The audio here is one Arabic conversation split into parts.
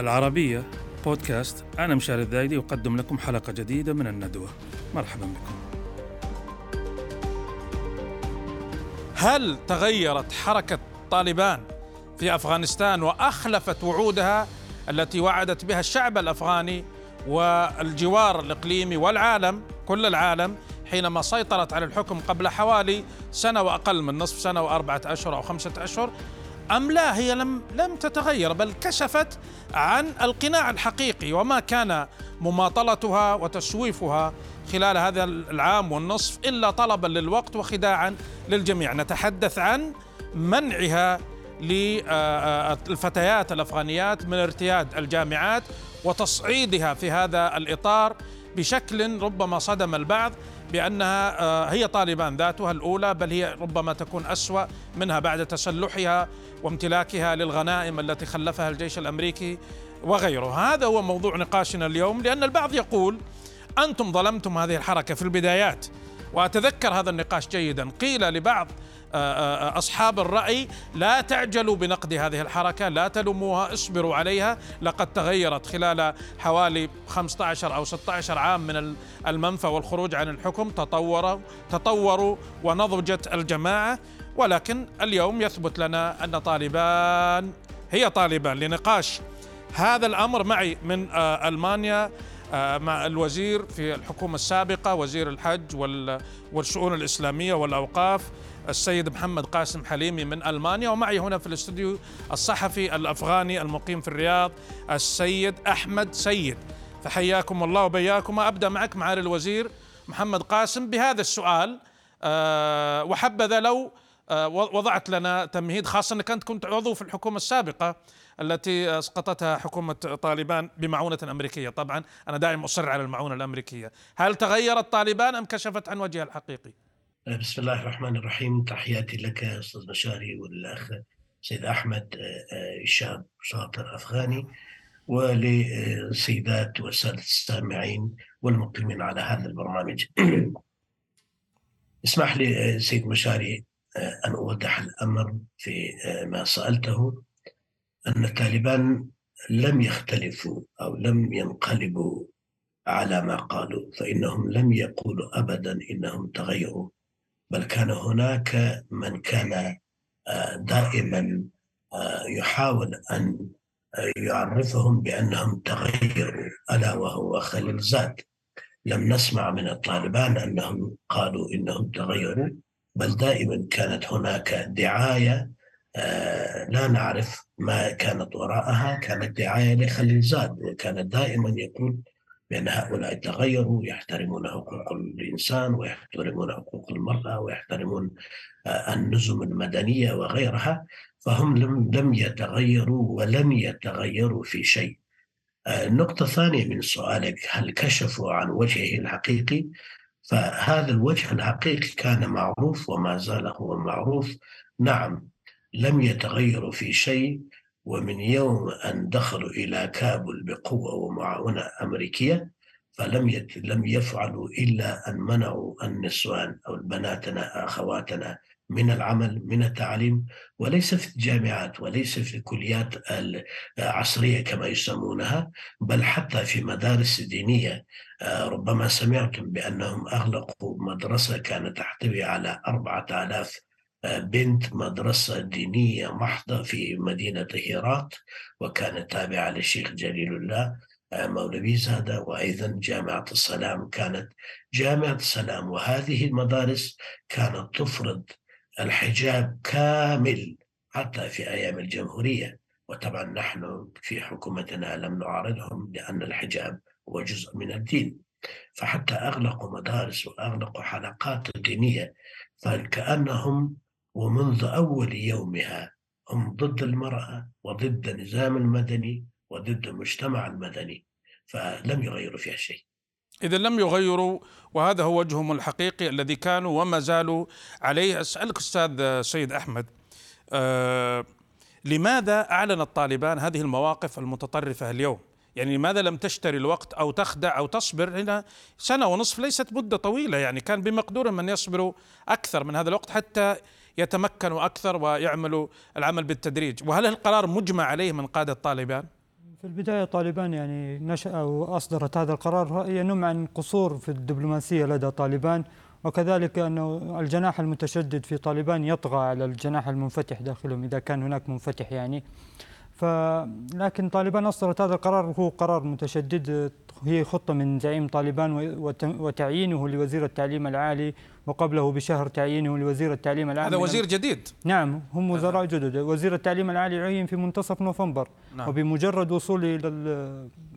العربية بودكاست. أنا مشاري الذايدي أقدم لكم حلقة جديدة من الندوة. مرحبا بكم. هل تغيرت حركة طالبان في أفغانستان وأخلفت وعودها التي وعدت بها الشعب الأفغاني والجوار الإقليمي والعالم كل العالم حينما سيطرت على الحكم قبل حوالي سنة وأقل من نصف سنة وأربعة أشهر أو خمسة أشهر؟ أم لا هي لم لم تتغير بل كشفت عن القناع الحقيقي وما كان مماطلتها وتسويفها خلال هذا العام والنصف إلا طلبا للوقت وخداعا للجميع. نتحدث عن منعها للفتيات الأفغانيات من ارتياد الجامعات وتصعيدها في هذا الإطار بشكل ربما صدم البعض. بأنها آه، هي طالبان ذاتها الأولى بل هي ربما تكون أسوأ منها بعد تسلحها وامتلاكها للغنائم التي خلفها الجيش الأمريكي وغيره. هذا هو موضوع نقاشنا اليوم لأن البعض يقول أنتم ظلمتم هذه الحركة في البدايات وأتذكر هذا النقاش جيدا. قيل لبعض آه، آه، أصحاب الرأي لا تعجلوا بنقد هذه الحركة لا تلوموها اصبروا عليها. لقد تغيرت خلال حوالي 15 أو 16 عام من المنفى والخروج عن الحكم. تطوروا تطوروا ونضجت الجماعة. ولكن اليوم يثبت لنا أن طالبان هي طالبان لنقاش هذا الأمر معي من آه، ألمانيا مع الوزير في الحكومة السابقة وزير الحج والشؤون الإسلامية والأوقاف السيد محمد قاسم حليمي من ألمانيا ومعي هنا في الاستوديو الصحفي الأفغاني المقيم في الرياض السيد أحمد سيد. فحياكم الله وبياكم. أبدأ معك معالي الوزير محمد قاسم بهذا السؤال. أه وحبذا لو أه وضعت لنا تمهيد خاصة أنك أنت كنت عضو في الحكومة السابقة التي أسقطتها حكومة طالبان بمعونة أمريكية. طبعا أنا دائما أصر على المعونة الأمريكية. هل تغيرت طالبان أم كشفت عن وجهها الحقيقي؟ بسم الله الرحمن الرحيم. تحياتي لك أستاذ بشاري والأخ سيد أحمد شاب شاطر أفغاني وللسيدات والسادة السامعين والمقيمين على هذا البرنامج. اسمح لي سيد مشاري أن أوضح الأمر في ما سألته. أن الطالبان لم يختلفوا أو لم ينقلبوا على ما قالوا فإنهم لم يقولوا ابدا إنهم تغيروا. بل كان هناك من كان آه، دائما آه، يحاول أن يعرفهم بأنهم تغيروا ألا وهو خليل زاد لم نسمع من الطالبان أنهم قالوا إنهم تغيروا بل دائما كانت هناك دعاية آه، لا نعرف ما كانت وراءها كانت دعاية لخليل زاد وكان دائما يقول بأن هؤلاء تغيروا يحترمون حقوق الإنسان ويحترمون حقوق المرأة ويحترمون آه، النظم المدنية وغيرها فهم لم لم يتغيروا ولم يتغيروا في شيء. آه، النقطة الثانية من سؤالك هل كشفوا عن وجهه الحقيقي؟ فهذا الوجه الحقيقي كان معروف وما زال هو معروف نعم لم يتغيروا في شيء ومن يوم أن دخلوا إلى كابل بقوة ومعاونة أمريكية فلم يت... لم يفعلوا إلا أن منعوا النسوان أو بناتنا أخواتنا من العمل من التعليم وليس في الجامعات وليس في الكليات العصرية كما يسمونها بل حتى في مدارس دينية. ربما سمعتم بأنهم أغلقوا مدرسة كانت تحتوي على أربعة آلاف بنت مدرسة دينية محضة في مدينة هيرات وكانت تابعة للشيخ جليل الله آه، مولوي زادة. وأيضا جامعة السلام كانت جامعة السلام. وهذه المدارس كانت تفرض الحجاب كامل حتى في أيام الجمهورية. وطبعا نحن في حكومتنا لم نعارضهم لأن الحجاب هو جزء من الدين. فحتى أغلقوا مدارس وأغلقوا حلقات دينية فكأنهم ومنذ أول يومها هم ضد المرأة وضد النظام المدني وضد المجتمع المدني فلم يغيروا فيها شيء. إذا لم يغيروا وهذا هو وجههم الحقيقي الذي كانوا وما زالوا عليه. أسألك أستاذ سيد أحمد آه لماذا أعلن الطالبان هذه المواقف المتطرفة اليوم؟ يعني لماذا لم تشتري الوقت أو تخدع أو تصبر؟ هنا سنة ونصف ليست مدة طويلة يعني كان بمقدور من يصبروا أكثر من هذا الوقت حتى يتمكنوا أكثر ويعملوا العمل بالتدريج. وهل القرار مجمع عليه من قادة طالبان؟ في البداية طالبان يعني نشأ وأصدرت هذا القرار ينم عن قصور في الدبلوماسية لدى طالبان وكذلك أنه الجناح المتشدد في طالبان يطغى على الجناح المنفتح داخلهم إذا كان هناك منفتح يعني. فلكن طالبان أصدرت هذا القرار هو قرار متشدد هي خطة من زعيم طالبان وتعيينه لوزير التعليم العالي وقبله بشهر تعيينه لوزير التعليم العالي هذا وزير جديد. نعم هم وزراء جدد. وزير التعليم العالي عين في منتصف نوفمبر. نعم. وبمجرد وصوله إلى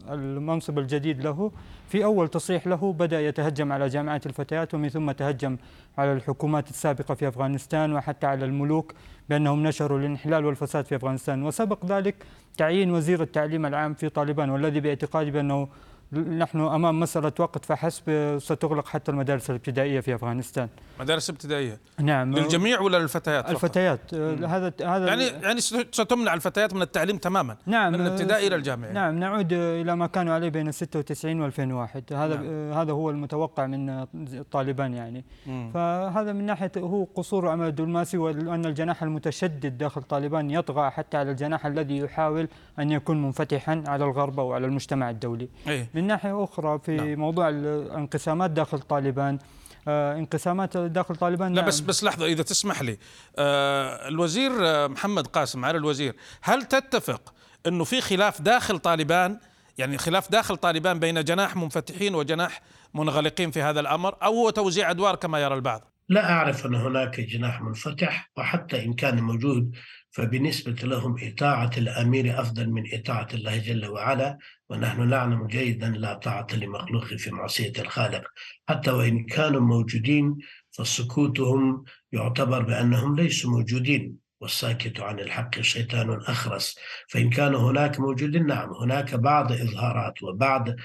المنصب الجديد له في أول تصريح له بدأ يتهجم على جامعات الفتيات ومن ثم تهجم على الحكومات السابقة في أفغانستان وحتى على الملوك بأنهم نشروا الانحلال والفساد في أفغانستان. وسبق ذلك تعيين وزير التعليم العام في طالبان والذي باعتقادي بأنه نحن أمام مسألة وقت فحسب ستغلق حتى المدارس الابتدائية في أفغانستان. مدارس ابتدائية؟ نعم للجميع ولا للفتيات؟ الفتيات هذا هذا يعني يعني ستمنع الفتيات من التعليم تماما نعم من الابتدائي إلى الجامعي نعم نعود إلى ما كانوا عليه بين 96 و 2001 هذا نعم. هذا هو المتوقع من طالبان يعني مم. فهذا من ناحية هو قصور العمل الدبلوماسي وأن الجناح المتشدد داخل طالبان يطغى حتى على الجناح الذي يحاول أن يكون منفتحا على الغرب أو على المجتمع الدولي. أيه؟ من ناحية أخرى في نعم. موضوع الانقسامات داخل طالبان آه انقسامات داخل طالبان لا نعم. بس بس لحظة إذا تسمح لي آه الوزير آه، محمد قاسم على الوزير هل تتفق أنه في خلاف داخل طالبان يعني خلاف داخل طالبان بين جناح منفتحين وجناح منغلقين في هذا الأمر أو هو توزيع أدوار كما يرى البعض لا أعرف أن هناك جناح منفتح وحتى إن كان موجود فبالنسبة لهم إطاعة الأمير أفضل من إطاعة الله جل وعلا ونحن نعلم جيدا لا طاعة لمخلوق في معصية الخالق. حتى وإن كانوا موجودين فسكوتهم يعتبر بأنهم ليسوا موجودين والساكت عن الحق شيطان أخرس. فإن كان هناك موجودين نعم هناك بعض إظهارات وبعض آه،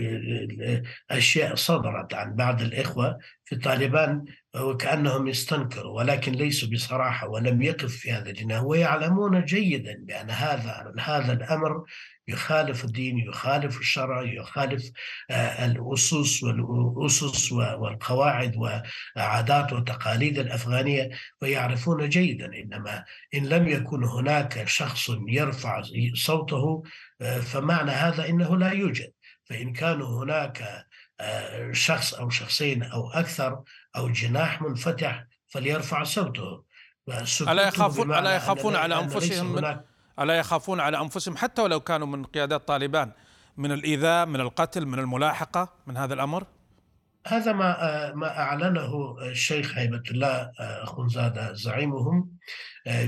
آه، أشياء صدرت عن بعض الإخوة في طالبان وكأنهم يستنكروا ولكن ليسوا بصراحة ولم يقف في هذا الجناح. ويعلمون جيدا بأن هذا هذا الأمر يخالف الدين يخالف الشرع يخالف آه، الأسس والأسس والقواعد وعادات وتقاليد الأفغانية. ويعرفون جيدا إنما إن لم يكن هناك شخص يرفع صوته آه، فمعنى هذا إنه لا يوجد. فإن كان هناك آه، شخص أو شخصين أو أكثر أو جناح منفتح فليرفع صوته. ألا يخافون ألا يخافون على أنفسهم من ألا يخافون على أنفسهم حتى ولو كانوا من قيادات طالبان. من الإيذاء من القتل من الملاحقة من هذا الأمر؟ هذا ما آه، ما أعلنه الشيخ هيبة الله أخونزادة زعيمهم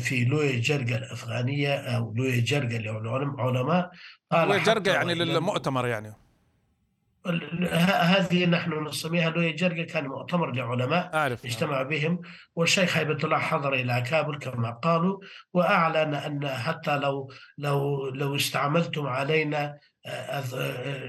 في لوية جرجا الأفغانية أو لوية جرجا للعلماء قال لوية جرجا يعني للمؤتمر يعني. هذه نحن نسميها لوية جرجا كان مؤتمر لعلماء أعرف. اجتمع بهم والشيخ هيبة الله حضر إلى كابل كما قالوا وأعلن أن حتى لو لو لو استعملتم علينا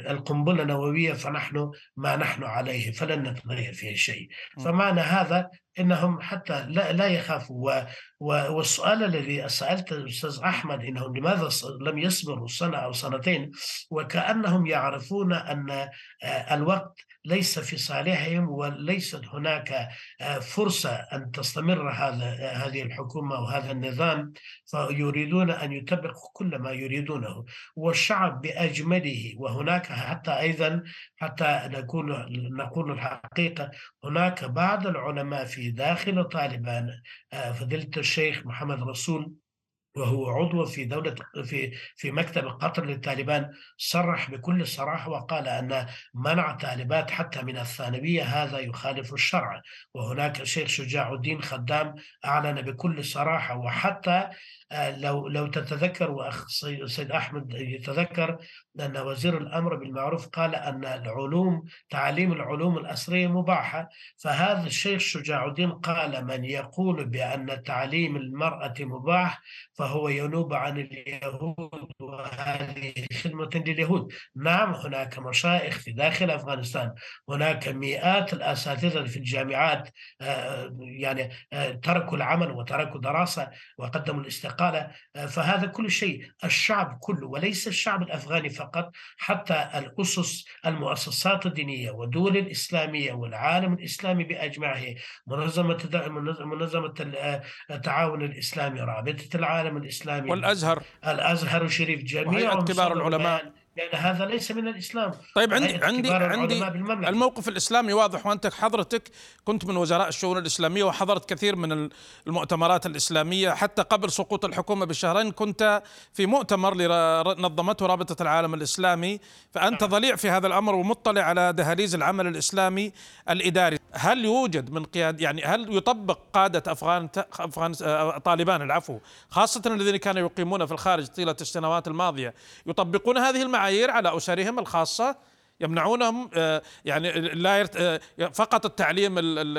القنبلة النووية فنحن ما نحن عليه فلن نتغير فيه شيء. فمعنى هذا إنهم حتى لا, لا يخافوا. والسؤال الذي سالته الأستاذ أحمد انهم لماذا لم يصبروا سنة أو سنتين؟ وكأنهم يعرفون أن الوقت ليس في صالحهم وليست هناك آه، فرصة أن تستمر هذا هذه الحكومة وهذا النظام. فيريدون أن يطبقوا كل ما يريدونه. والشعب بأجمله وهناك حتى أيضا حتى نكون نقول الحقيقة هناك بعض العلماء في داخل طالبان آه، فضيلة الشيخ محمد رسول وهو عضو في دولة في في مكتب قطر للطالبان صرح بكل صراحة وقال أن منع طالبات حتى من الثانوية هذا يخالف الشرع. وهناك الشيخ شجاع الدين خدام أعلن بكل صراحة وحتى لو لو تتذكر وأخ سيد أحمد يتذكر أن وزير الأمر بالمعروف قال أن العلوم تعليم العلوم الاسريه مباحة. فهذا الشيخ شجاع الدين قال من يقول بأن تعليم المرأة مباح فهو ينوب عن اليهود وهذه خدمة لليهود. نعم هناك مشايخ في داخل أفغانستان. هناك مئات الأساتذة في الجامعات آه، يعني آه، تركوا العمل وتركوا دراسه وقدموا الاستقامه قال آه، فهذا كل شيء. الشعب كله وليس الشعب الأفغاني فقط حتى الأسس المؤسسات الدينية والدول الإسلامية والعالم الإسلامي بأجمعه منظمة منظمة آه، التعاون الإسلامي رابطة العالم الإسلامي. والأزهر. الأزهر الشريف الشريف جميع كبار العلماء. لأن هذا ليس من الإسلام. طيب عندي عندي عندي الموقف الإسلامي واضح وأنت حضرتك كنت من وزراء الشؤون الإسلامية وحضرت كثير من المؤتمرات الإسلامية. حتى قبل سقوط الحكومة بشهرين كنت في مؤتمر نظمته رابطة العالم الإسلامي. فأنت نعم. ضليع في هذا الأمر ومطلع على دهاليز العمل الإسلامي الإداري. هل يوجد من قياد يعني هل يطبق قادة أفغان أفغان آه، طالبان العفو خاصة الذين كانوا يقيمون في الخارج طيلة السنوات الماضية يطبقون هذه المعايير المعايير على أسرهم الخاصة يمنعونهم آه، يعني لا آه، فقط التعليم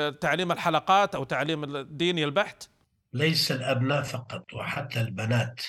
تعليم الحلقات أو تعليم الديني البحت ليس الأبناء فقط وحتى البنات.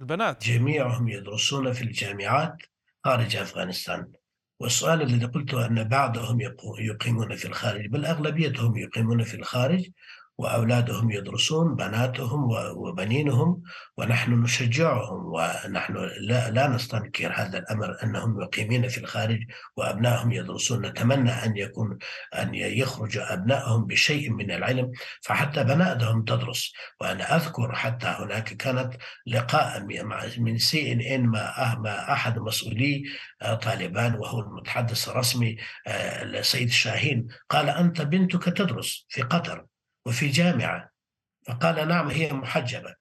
البنات. جميعهم يدرسون في الجامعات خارج أفغانستان. والسؤال الذي قلته أن بعضهم يقيمون في الخارج بل أغلبيتهم يقيمون في الخارج وأولادهم يدرسون بناتهم وبنينهم ونحن نشجعهم ونحن لا, لا نستنكر هذا الأمر أنهم مقيمين في الخارج وأبنائهم يدرسون. نتمنى أن يكون أن يخرج أبنائهم بشيء من العلم. فحتى بناتهم تدرس. وأنا أذكر حتى هناك كانت لقاء من سي إن إن مع أحد مسؤولي آه، طالبان وهو المتحدث الرسمي آه، السيد شاهين. قال أنت بنتك تدرس في قطر. وفي جامعة فقال نعم هي محجبة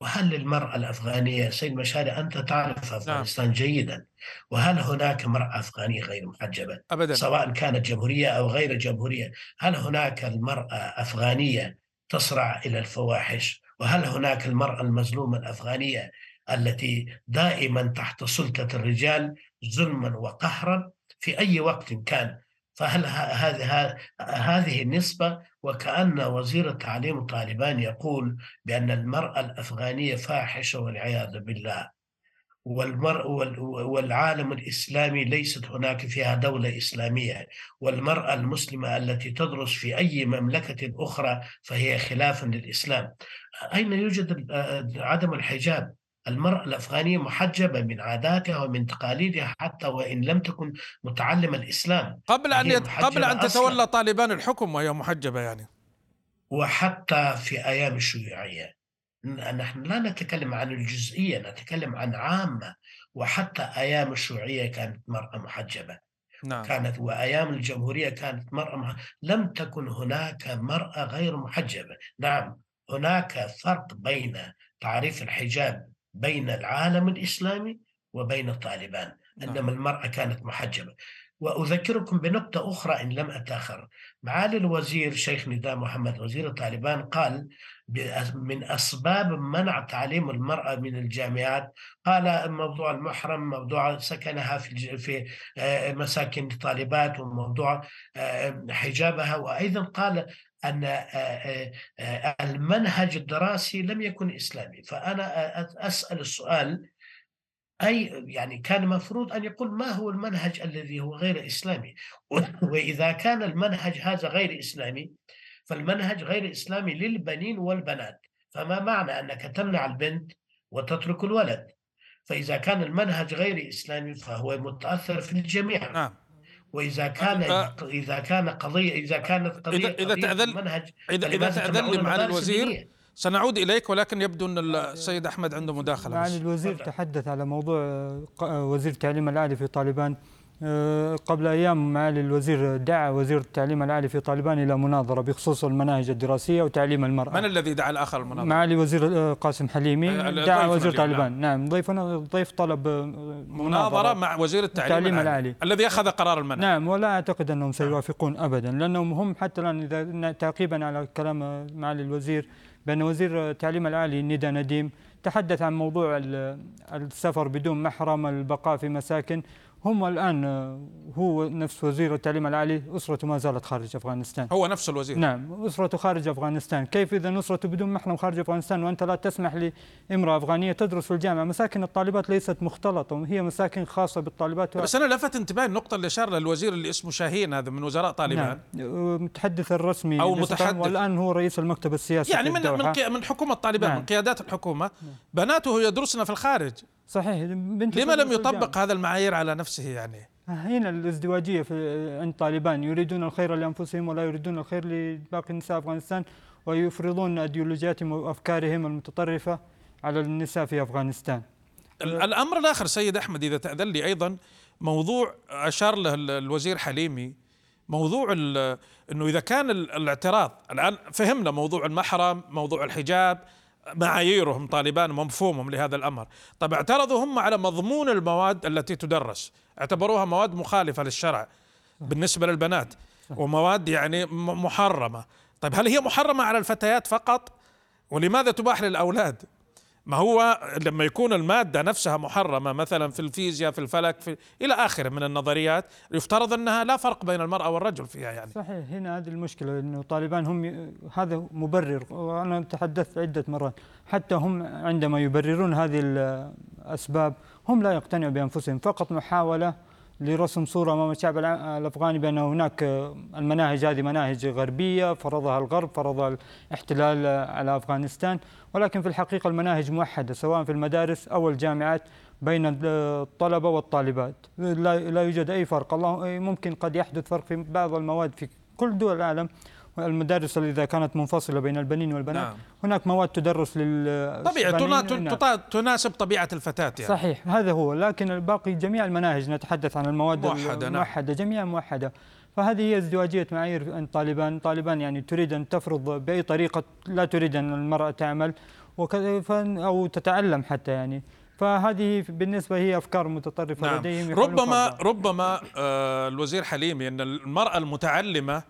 وهل للمرأة الأفغانية سيد مشاري أنت تعرف نعم. أفغانستان نعم. جيدا وهل هناك مرأة أفغانية غير محجبة أبدا. سواء كانت جمهورية أو غير جمهورية هل هناك المرأة أفغانية تصرع إلى الفواحش وهل هناك المرأة المظلومة الأفغانية التي دائما تحت سلطة الرجال ظلما وقهرا في أي وقت كان فهل هذه النسبة وكأن وزير التعليم طالبان يقول بأن المرأة الأفغانية فاحشة والعياذ بالله والمرء والعالم الإسلامي ليست هناك فيها دولة إسلامية والمرأة المسلمة التي تدرس في أي مملكة أخرى فهي خلافا للإسلام. أين يوجد عدم الحجاب؟ المرأة الأفغانية محجبة من عاداتها ومن تقاليدها حتى وإن لم تكن متعلمة الإسلام. قبل أن يت... قبل أن تتولى طالبان الحكم وهي محجبة يعني. وحتى في أيام الشيوعية. نحن لا نتكلم عن الجزئية نتكلم عن عامة. وحتى أيام الشيوعية كانت مرأة محجبة. نعم. كانت وأيام الجمهورية كانت مرأة محجبة. لم تكن هناك مرأة غير محجبة. نعم هناك فرق بين تعريف الحجاب بين العالم الإسلامي وبين الطالبان نعم. إنما المرأة كانت محجبة. وأذكركم بنقطة أخرى إن لم أتأخر. معالي الوزير شيخ نداء محمد وزير الطالبان قال من أسباب منع تعليم المرأة من الجامعات قال موضوع المحرم موضوع سكنها في في آه، مساكن الطالبات وموضوع آه، حجابها. وأيضا قال أن آه، المنهج الدراسي لم يكن إسلامي. فأنا أسأل السؤال أي يعني كان مفروض أن يقول ما هو المنهج الذي هو غير إسلامي؟ وإذا كان المنهج هذا غير إسلامي فالمنهج غير إسلامي للبنين والبنات. فما معنى أنك تمنع البنت وتترك الولد؟ فإذا كان المنهج غير إسلامي فهو متأثر في الجميع. نعم. وإذا كان أه. إذا كان قضيه إذا كانت قضيه إذا اذا تاذن منهج اذا إذا تاذن لي معالي الوزير سنعود إليك ولكن يبدو أن السيد أحمد عنده مداخلة. معالي الوزير تحدث على موضوع وزير التعليم العالي في طالبان. قبل أيام معالي الوزير دعا وزير التعليم العالي في طالبان إلى مناظرة بخصوص المناهج الدراسية وتعليم المرأة. من الذي دعا الآخر المناظرة؟ معالي وزير آه، قاسم حليمي آه، دعا وزير طالبان. نعم ضيفنا ضيف طلب مناظرة مع وزير التعليم, التعليم العالي. العالي. الذي أخذ قرار المنع. نعم ولا أعتقد أنهم سيوافقون أبدا لأنهم هم حتى الآن إذا تعقيبا على كلام معالي الوزير بأن وزير التعليم العالي ندى نديم تحدث عن موضوع السفر بدون محرم البقاء في مساكن هم الآن هو نفس وزير التعليم العالي أسرته ما زالت خارج أفغانستان. هو نفس الوزير. نعم أسرته خارج أفغانستان. كيف إذا أسرته بدون محرم خارج أفغانستان وأنت لا تسمح لامرأة أفغانية تدرس في الجامعة؟ مساكن الطالبات ليست مختلطة هي مساكن خاصة بالطالبات. بس أنا لفت انتباهي النقطة اللي أشار للوزير اللي اسمه شاهين هذا من وزراء طالبان نعم المتحدث الرسمي أو متحدث. والآن هو رئيس المكتب السياسي يعني من من, من حكومة طالبان نعم. من قيادات الحكومة نعم. بناته يدرسن في الخارج. صحيح بنت لما لم يطبق هذا المعايير على نفسه يعني؟ هنا الازدواجية في عند طالبان يريدون الخير لأنفسهم ولا يريدون الخير لباقي نساء أفغانستان ويفرضون أيديولوجياتهم وأفكارهم المتطرفة على النساء في أفغانستان. الأمر الآخر سيد أحمد إذا تأذن لي أيضا موضوع أشار له الوزير حليمي موضوع إنه إذا كان الاعتراض الآن فهمنا موضوع المحرم موضوع الحجاب معاييرهم طالبان ومفهومهم لهذا الأمر. طب اعترضوا هم على مضمون المواد التي تدرس. اعتبروها مواد مخالفة للشرع بالنسبة للبنات ومواد يعني محرمة. طيب هل هي محرمة على الفتيات فقط؟ ولماذا تباح للأولاد؟ ما هو لما يكون المادة نفسها محرمة مثلا في الفيزياء في الفلك في إلى آخره من النظريات يفترض أنها لا فرق بين المرأة والرجل فيها يعني. صحيح هنا هذه المشكلة أنه طالبان هم هذا مبرر وأنا تحدثت عدة مرات حتى هم عندما يبررون هذه الأسباب هم لا يقتنعوا بأنفسهم فقط محاولة لرسم صورة أمام الشعب الأفغاني بأن هناك المناهج هذه مناهج غربية فرضها الغرب فرضها الاحتلال على أفغانستان. ولكن في الحقيقة المناهج موحدة سواء في المدارس أو الجامعات بين الطلبة والطالبات. لا يوجد أي فرق. الله ممكن قد يحدث فرق في بعض المواد في كل دول العالم. المدارس إذا كانت منفصلة بين البنين والبنات نعم. هناك مواد تدرس لل طبيعي تناسب طبيعة الفتاة يعني. صحيح هذا هو لكن الباقي جميع المناهج نتحدث عن المواد موحدة الموحدة نعم. جميعا موحدة فهذه هي ازدواجية معايير طالبان طالبان يعني تريد أن تفرض بأي طريقة لا تريد أن المرأة تعمل أو تتعلم حتى يعني فهذه بالنسبة هي أفكار متطرفة نعم. لديهم ربما ربما آه الوزير حليمي أن المرأة المتعلمة آه،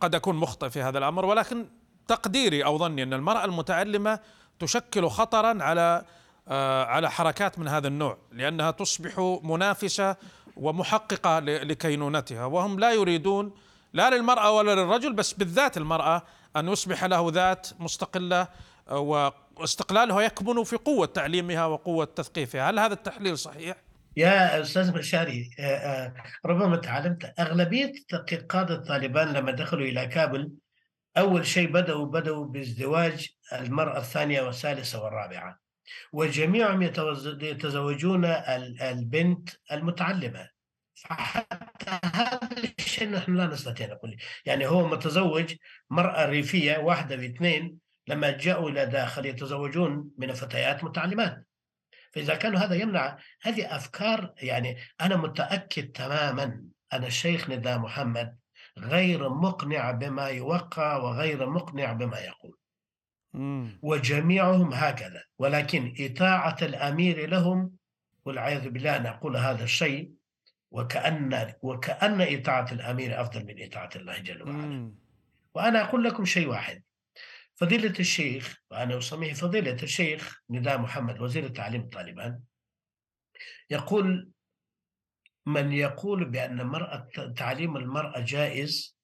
قد أكون مخطئ في هذا الأمر ولكن تقديري أو ظني أن المرأة المتعلمة تشكل خطرا على آه، على حركات من هذا النوع لأنها تصبح منافسة ومحققة لكينونتها وهم لا يريدون لا للمرأة ولا للرجل بس بالذات المرأة أن يصبح له ذات مستقلة آه، واستقلالها يكمن في قوة تعليمها وقوة تثقيفها هل هذا التحليل صحيح؟ يا أستاذ بشاري آه، آه، ربما تعلمت أغلبية قاده طالبان لما دخلوا إلى كابل أول شيء بدأوا بدأوا بازدواج المرأة الثانية والثالثة والرابعة وجميعهم يتزوجون البنت المتعلمة. فحتى هذا الشيء نحن لا نستطيع نقول. يعني هو متزوج مرأة ريفية واحدة باثنين لما جاءوا إلى داخل يتزوجون من فتيات متعلمات. فإذا كان هذا يمنع هذه أفكار يعني أنا متأكد تماما أن الشيخ نداء محمد غير مقنع بما يوقع وغير مقنع بما يقول. وجميعهم هكذا. ولكن إطاعة الأمير لهم والعياذ بالله أن أقول هذا الشيء وكأن وكأن إطاعة الأمير أفضل من إطاعة الله جل وعلا. وأنا أقول لكم شيء واحد. فضيلة الشيخ وأنا أسميه فضيلة الشيخ نداء محمد وزير التعليم طالبان يقول من يقول بأن مرأة تعليم المرأة جائز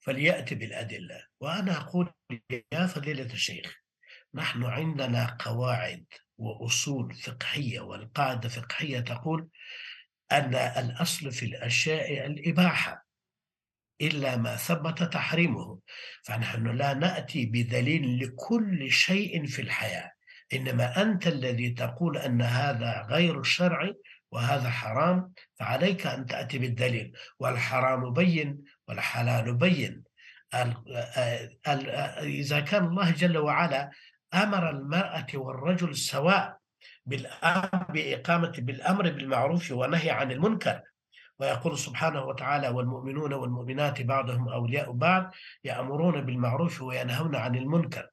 فليأتي بالأدلة. وأنا أقول يا فضيلة الشيخ نحن عندنا قواعد وأصول فقهية والقاعدة فقهية تقول أن الأصل في الأشياء الإباحة. إلا ما ثبت تحريمه. فنحن لا نأتي بدليل لكل شيء في الحياة. إنما أنت الذي تقول أن هذا غير الشرعي وهذا حرام فعليك أن تأتي بالدليل. والحرام بين والحلال بين. إذا كان الله جل وعلا أمر المرأة والرجل سواء بإقامة بالأمر بالمعروف والنهي عن المنكر ويقول سبحانه وتعالى والمؤمنون والمؤمنات بعضهم أولياء بعض يأمرون بالمعروف وينهون عن المنكر.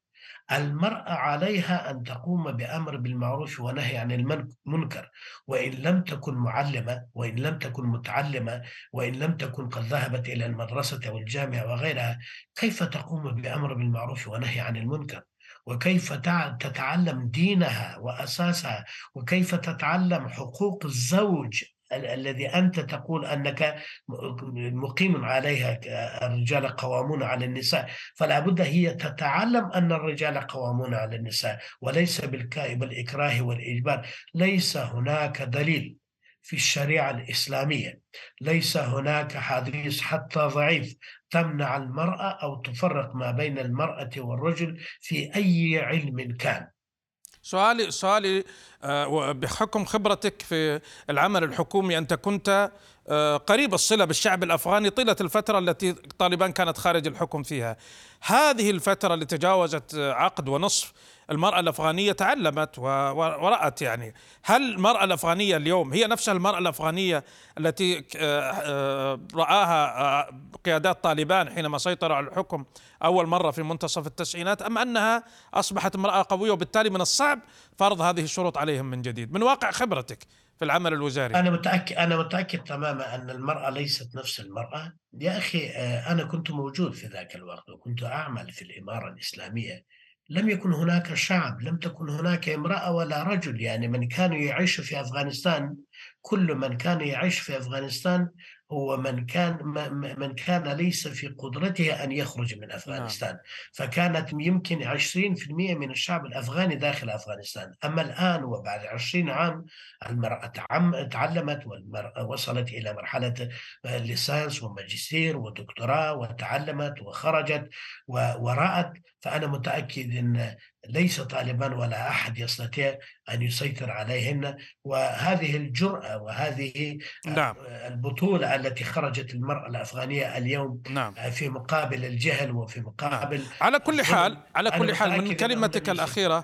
المرأة عليها أن تقوم بأمر بالمعروف ونهي عن المنكر. وإن لم تكن معلمة وإن لم تكن متعلمة وإن لم تكن قد ذهبت إلى المدرسة والجامعة وغيرها كيف تقوم بأمر بالمعروف ونهي عن المنكر؟ وكيف تتعلم دينها وأساسها؟ وكيف تتعلم حقوق الزوج؟ الذي أنت تقول أنك مقيم عليها الرجال قوامون على النساء فلا بد هي تتعلم أن الرجال قوامون على النساء وليس بالإكراه والإجبار. ليس هناك دليل في الشريعة الإسلامية. ليس هناك حديث حتى ضعيف تمنع المرأة أو تفرق ما بين المرأة والرجل في أي علم كان. سؤالي سؤالي آه، بحكم خبرتك في العمل الحكومي أنت كنت آه، قريب الصلة بالشعب الأفغاني طيلة الفترة التي طالبان كانت خارج الحكم فيها. هذه الفترة اللي تجاوزت عقد ونصف المرأة الأفغانية تعلمت ورأت يعني. هل المرأة الأفغانية اليوم هي نفسها المرأة الأفغانية التي آه، آه، رآها قيادات طالبان حينما سيطروا على الحكم أول مرة في منتصف التسعينات أم أنها أصبحت امرأة قوية وبالتالي من الصعب فرض هذه الشروط عليهم من جديد؟ من واقع خبرتك في العمل الوزاري. أنا متأكد أنا متأكد تماما أن المرأة ليست نفس المرأة. يا أخي آه، أنا كنت موجود في ذاك الوقت وكنت أعمل في الإمارة الإسلامية لم يكن هناك شعب لم تكن هناك امرأة ولا رجل. يعني من كانوا يعيشوا في أفغانستان كل من كان يعيش في أفغانستان هو من كان من كان ليس في قدرته أن يخرج من أفغانستان. نعم. فكانت يمكن 20% من الشعب الأفغاني داخل أفغانستان. أما الآن وبعد 20 عام المرأة تعلمت والمرأة وصلت إلى مرحلة ليسانس وماجستير ودكتوراه وتعلمت وخرجت ورأت فأنا متأكد إن ليس طالبان ولا أحد يستطيع أن يسيطر عليهن وهذه الجرأة وهذه نعم. البطولة التي خرجت المرأة الأفغانية اليوم نعم. في مقابل الجهل وفي مقابل نعم. على كل حال على كل حال من كلمتك الأخيرة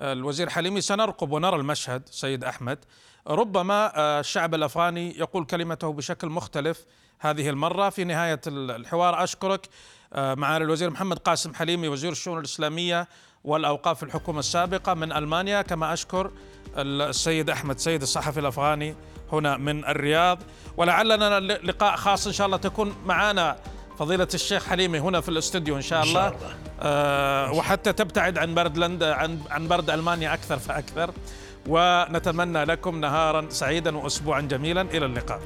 الوزير حليمي سنرقب ونرى المشهد سيد أحمد. ربما آه، الشعب الأفغاني يقول كلمته بشكل مختلف هذه المرة. في نهاية الحوار أشكرك آه، معالي الوزير محمد قاسم حليمي وزير الشؤون الإسلامية والأوقاف الحكومة السابقة من ألمانيا. كما أشكر السيد أحمد سيد الصحفي الأفغاني هنا من الرياض. ولعلنا لقاء خاص إن شاء الله تكون معنا فضيلة الشيخ حليمي هنا في الاستوديو إن شاء الله, إن شاء الله. آه وحتى تبتعد عن برد لندن عن عن برد ألمانيا أكثر فأكثر. ونتمنى لكم نهارا سعيدا واسبوعا جميلا. إلى اللقاء.